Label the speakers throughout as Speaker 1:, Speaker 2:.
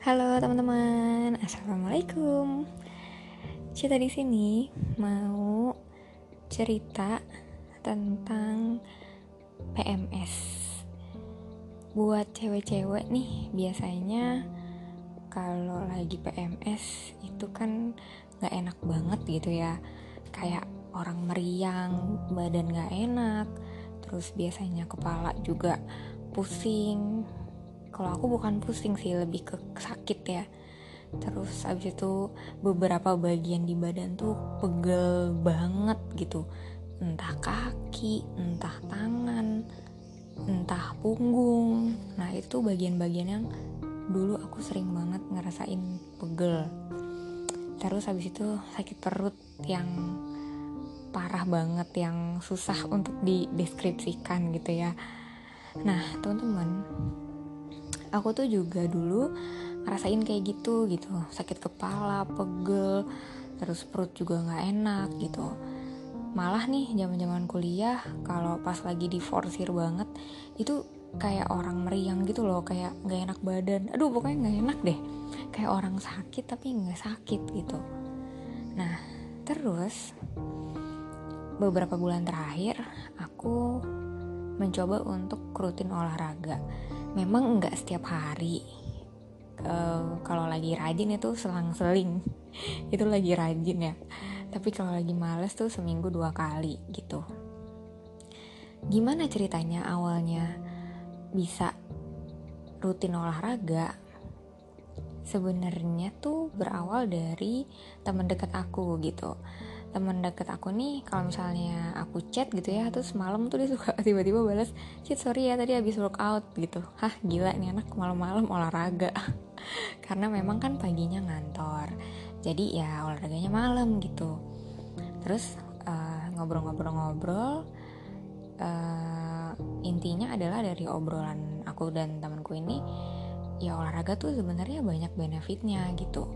Speaker 1: Halo teman-teman, assalamualaikum. Cita di sini mau cerita tentang PMS. Buat cewek-cewek nih, biasanya kalau lagi PMS itu kan gak enak banget gitu ya. Kayak orang meriang, badan gak enak, terus biasanya kepala juga pusing, kalau aku bukan pusing sih lebih ke sakit ya. Terus abis itu beberapa bagian di badan tuh pegel banget gitu. Entah kaki entah tangan entah punggung. Nah itu bagian-bagian yang dulu aku sering banget ngerasain pegel. Terus habis itu sakit perut yang parah banget yang susah untuk dideskripsikan gitu ya. Nah teman-teman aku tuh juga dulu ngerasain kayak gitu gitu. Sakit kepala pegel terus perut juga nggak enak gitu. Malah nih zaman zaman kuliah kalau pas lagi diforsir banget itu kayak orang meriang gitu loh kayak nggak enak badan. Aduh pokoknya nggak enak deh. Kayak orang sakit tapi nggak sakit gitu. Nah terus beberapa bulan terakhir aku mencoba untuk rutin olahraga. Memang nggak setiap hari. Uh, kalau lagi rajin itu selang-seling. Itu lagi rajin ya. Tapi kalau lagi males tuh seminggu dua kali gitu. Gimana ceritanya awalnya bisa rutin olahraga? Sebenarnya tuh berawal dari teman dekat aku gitu teman deket aku nih kalau misalnya aku chat gitu ya terus malam tuh dia suka tiba-tiba balas chat sorry ya tadi habis workout gitu. Hah gila nih anak malam-malam olahraga. Karena memang kan paginya ngantor jadi ya olahraganya malam gitu. Terus eh, ngobrol-ngobrol-ngobrol uh, intinya adalah dari obrolan aku dan temanku ini ya olahraga tuh sebenarnya banyak benefitnya gitu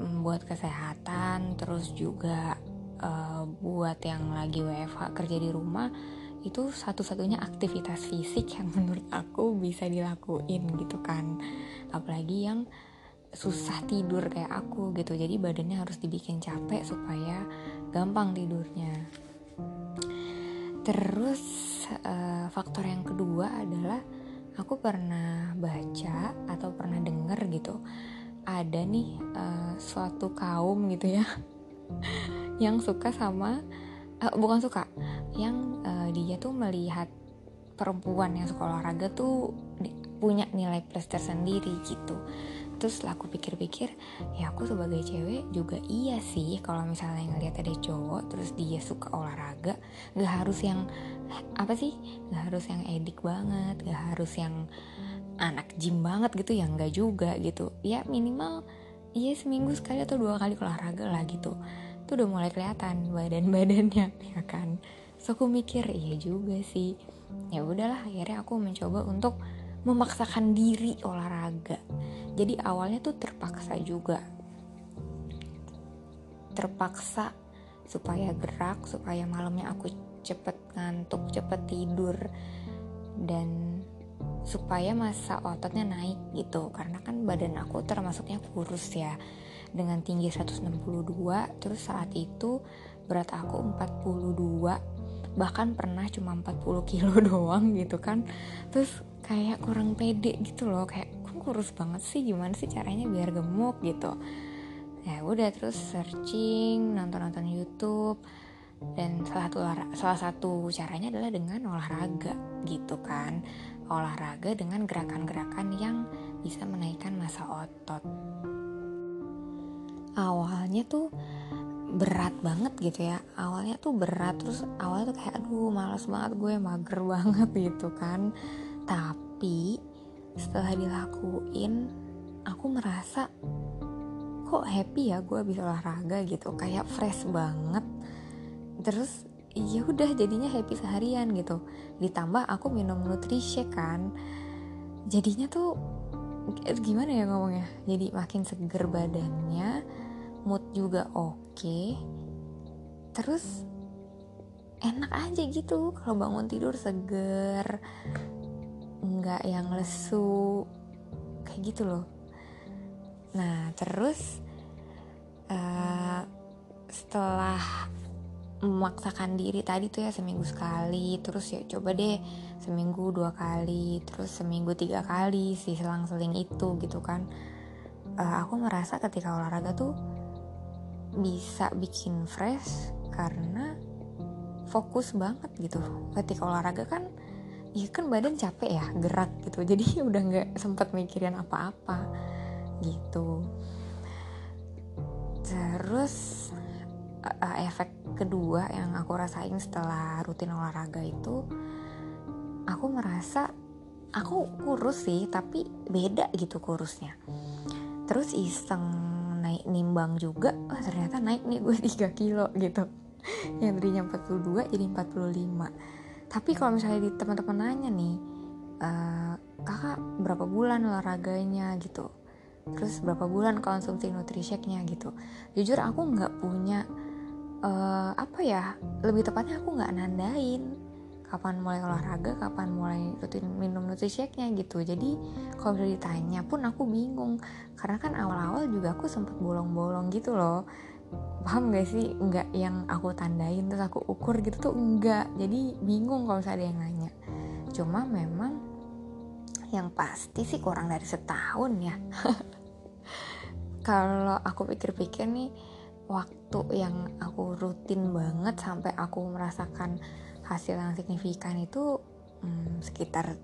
Speaker 1: buat kesehatan terus juga uh, buat yang lagi WFH kerja di rumah itu satu-satunya aktivitas fisik yang menurut aku bisa dilakuin gitu kan. Apalagi yang susah tidur kayak aku gitu. Jadi badannya harus dibikin capek supaya gampang tidurnya. Terus uh, faktor yang kedua adalah aku pernah baca atau pernah denger gitu ada nih uh, suatu kaum gitu ya yang suka sama uh, bukan suka yang uh, dia tuh melihat perempuan yang suka olahraga tuh punya nilai plus tersendiri gitu. Terus aku pikir-pikir ya aku sebagai cewek juga iya sih kalau misalnya ngelihat ada cowok terus dia suka olahraga gak harus yang apa sih gak harus yang edik banget gak harus yang anak gym banget gitu ya enggak juga gitu. Ya minimal ya seminggu sekali atau dua kali olahraga lah gitu. Tuh udah mulai kelihatan badan-badannya ya kan? So aku mikir iya juga sih. Ya udahlah akhirnya aku mencoba untuk memaksakan diri olahraga. Jadi awalnya tuh terpaksa juga. Terpaksa supaya gerak supaya malamnya aku cepet ngantuk cepet tidur dan supaya masa ototnya naik gitu. Karena kan badan aku termasuknya kurus ya. Dengan tinggi 162 terus saat itu berat aku 42 bahkan pernah cuma 40 kilo doang gitu kan. Terus kayak kurang pede gitu loh. Kayak kok kurus banget sih? Gimana sih caranya biar gemuk? gitu. Ya udah terus searching nonton-nonton YouTube. Dan salah satu salah satu caranya adalah dengan olahraga gitu kan olahraga dengan gerakan-gerakan yang bisa menaikkan masa otot. Awalnya tuh berat banget gitu ya. Awalnya tuh berat terus awalnya tuh kayak aduh malas banget gue mager banget gitu kan. Tapi setelah dilakuin aku merasa kok happy ya gue bisa olahraga gitu. Kayak fresh banget. Terus ya udah jadinya happy seharian gitu. Ditambah aku minum nutrisi kan. Jadinya tuh eh, gimana ya ngomongnya? Jadi makin seger badannya mood juga oke. Okay. terus enak aja gitu kalau bangun tidur seger nggak yang lesu kayak gitu loh. Nah terus uh, setelah memaksakan diri tadi tuh ya seminggu sekali terus ya coba deh seminggu dua kali terus seminggu tiga kali sih selang-seling itu gitu kan. Uh, aku merasa ketika olahraga tuh bisa bikin fresh karena fokus banget gitu. Ketika olahraga kan ya kan badan capek ya gerak gitu. Jadi udah nggak sempat mikirin apa-apa gitu. Terus uh, efek kedua yang aku rasain setelah rutin olahraga itu aku merasa aku kurus sih tapi beda gitu kurusnya. Terus iseng naik nimbang juga oh, ternyata naik nih gue 3 kilo gitu. Yang tadinya 42 jadi 45 tapi kalau misalnya di teman-teman nanya nih uh, kakak berapa bulan olahraganya gitu? Terus berapa bulan konsumsi nutrishake-nya gitu? Jujur aku nggak punya uh, apa ya lebih tepatnya aku nggak nandain kapan mulai olahraga kapan mulai rutin minum nutrishake-nya gitu. Jadi kalau udah ditanya pun aku bingung. Karena kan awal-awal juga aku sempet bolong-bolong gitu loh. Paham gak sih? Nggak yang aku tandain terus aku ukur gitu tuh enggak jadi bingung kalau ada yang nanya. Cuma memang yang pasti sih kurang dari setahun ya. Kalau aku pikir-pikir nih waktu yang aku rutin banget sampai aku merasakan hasil yang signifikan itu hmm, sekitar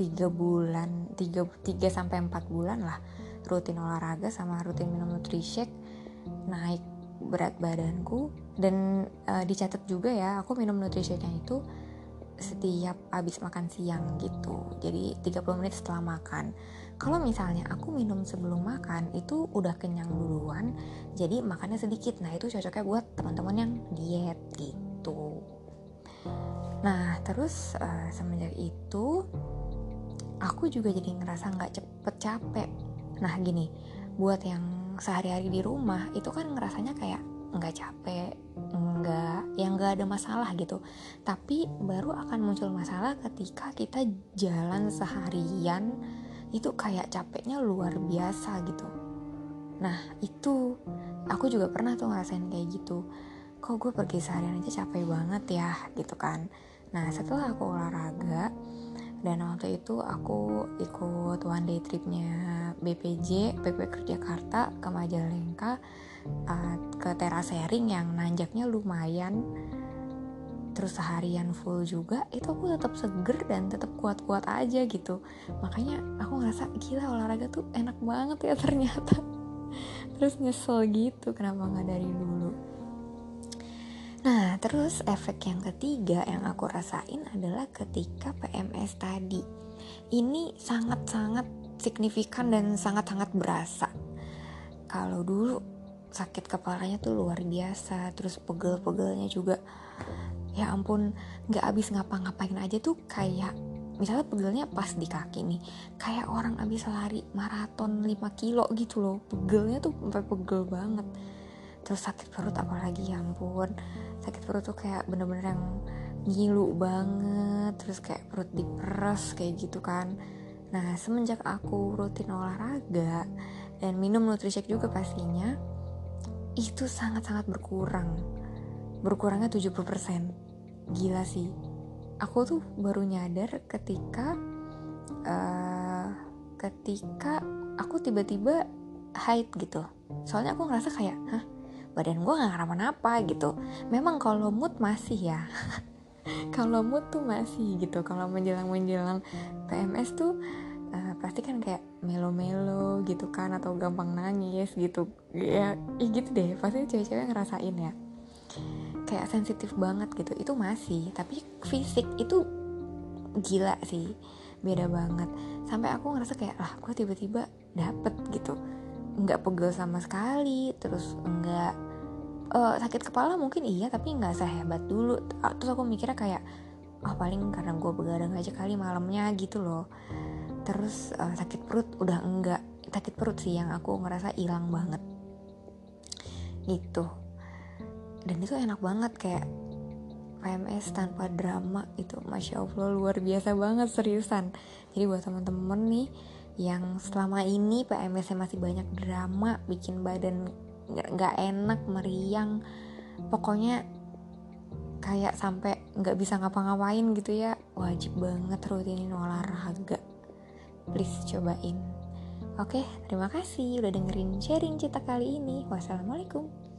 Speaker 1: tiga bulan tiga tiga sampai empat bulan lah. Rutin olahraga sama rutin minum nutrishake naik berat badanku. Dan uh, dicatat juga ya aku minum nutrishake itu setiap habis makan siang gitu. Jadi 30 menit setelah makan kalau misalnya aku minum sebelum makan itu udah kenyang duluan jadi makannya sedikit. Nah itu cocoknya buat teman-teman yang diet gitu. Nah terus uh, semenjak itu aku juga jadi ngerasa nggak cepet capek. Nah gini buat yang sehari-hari di rumah itu kan ngerasanya kayak nggak capek nggak yang nggak ada masalah gitu. Tapi baru akan muncul masalah ketika kita jalan seharian itu kayak capeknya luar biasa gitu. Nah itu aku juga pernah tuh ngerasain kayak gitu. Kok gue pergi seharian aja capek banget ya gitu kan. Nah setelah aku olahraga dan waktu itu aku ikut one day tripnya BPJ PP Jakarta ke Majalengka uh, ke sharing yang nanjaknya lumayan terus seharian full juga itu aku tetap seger dan tetap kuat-kuat aja gitu. Makanya aku ngerasa gila olahraga tuh enak banget ya ternyata. Terus nyesel gitu kenapa nggak dari dulu? Nah terus efek yang ketiga yang aku rasain adalah ketika PMS tadi. Ini sangat-sangat signifikan dan sangat-sangat berasa. Kalau dulu sakit kepalanya tuh luar biasa terus pegel-pegelnya juga ya ampun nggak habis ngapa-ngapain aja tuh kayak misalnya pegelnya pas di kaki nih kayak orang abis lari maraton 5 kilo gitu loh. Pegelnya tuh sampai pegel banget. Terus sakit perut apalagi ya ampun. Sakit perut tuh kayak bener-bener yang ngilu banget terus kayak perut diperes kayak gitu kan. Nah semenjak aku rutin olahraga dan minum nutrishake juga pastinya itu sangat-sangat berkurang. Berkurangnya 70% gila sih. Aku tuh baru nyadar ketika uh, ketika aku tiba-tiba haid gitu. Soalnya aku ngerasa kayak hah badan gue gak kenapa-napa gitu. Memang kalau mood masih ya. Kalau mood tuh masih gitu. Kalau menjelang-menjelang PMS tuh uh, pasti kan kayak melo-melo gitu kan atau gampang nangis gitu. Ya, ya gitu deh. Pasti cewek-cewek ngerasain ya kayak sensitif banget gitu. Itu masih tapi fisik itu gila sih. Beda banget. Sampai aku ngerasa kayak lah gue tiba-tiba dapet gitu? Nggak pegel sama sekali terus nggak uh, sakit kepala mungkin iya tapi nggak sehebat dulu. Terus aku mikirnya kayak oh paling karena gue begadang aja kali malamnya gitu loh. Terus uh, sakit perut udah enggak sakit perut sih yang aku ngerasa hilang banget. Gitu dan itu enak banget kayak PMS tanpa drama itu masya allah luar biasa banget seriusan. Jadi buat teman-teman nih yang selama ini PMS masih banyak drama bikin badan nggak enak meriang pokoknya kayak sampai nggak bisa ngapa-ngapain gitu ya wajib banget rutinin olahraga. Please cobain. Oke terima kasih udah dengerin sharing cerita kali ini. Wassalamualaikum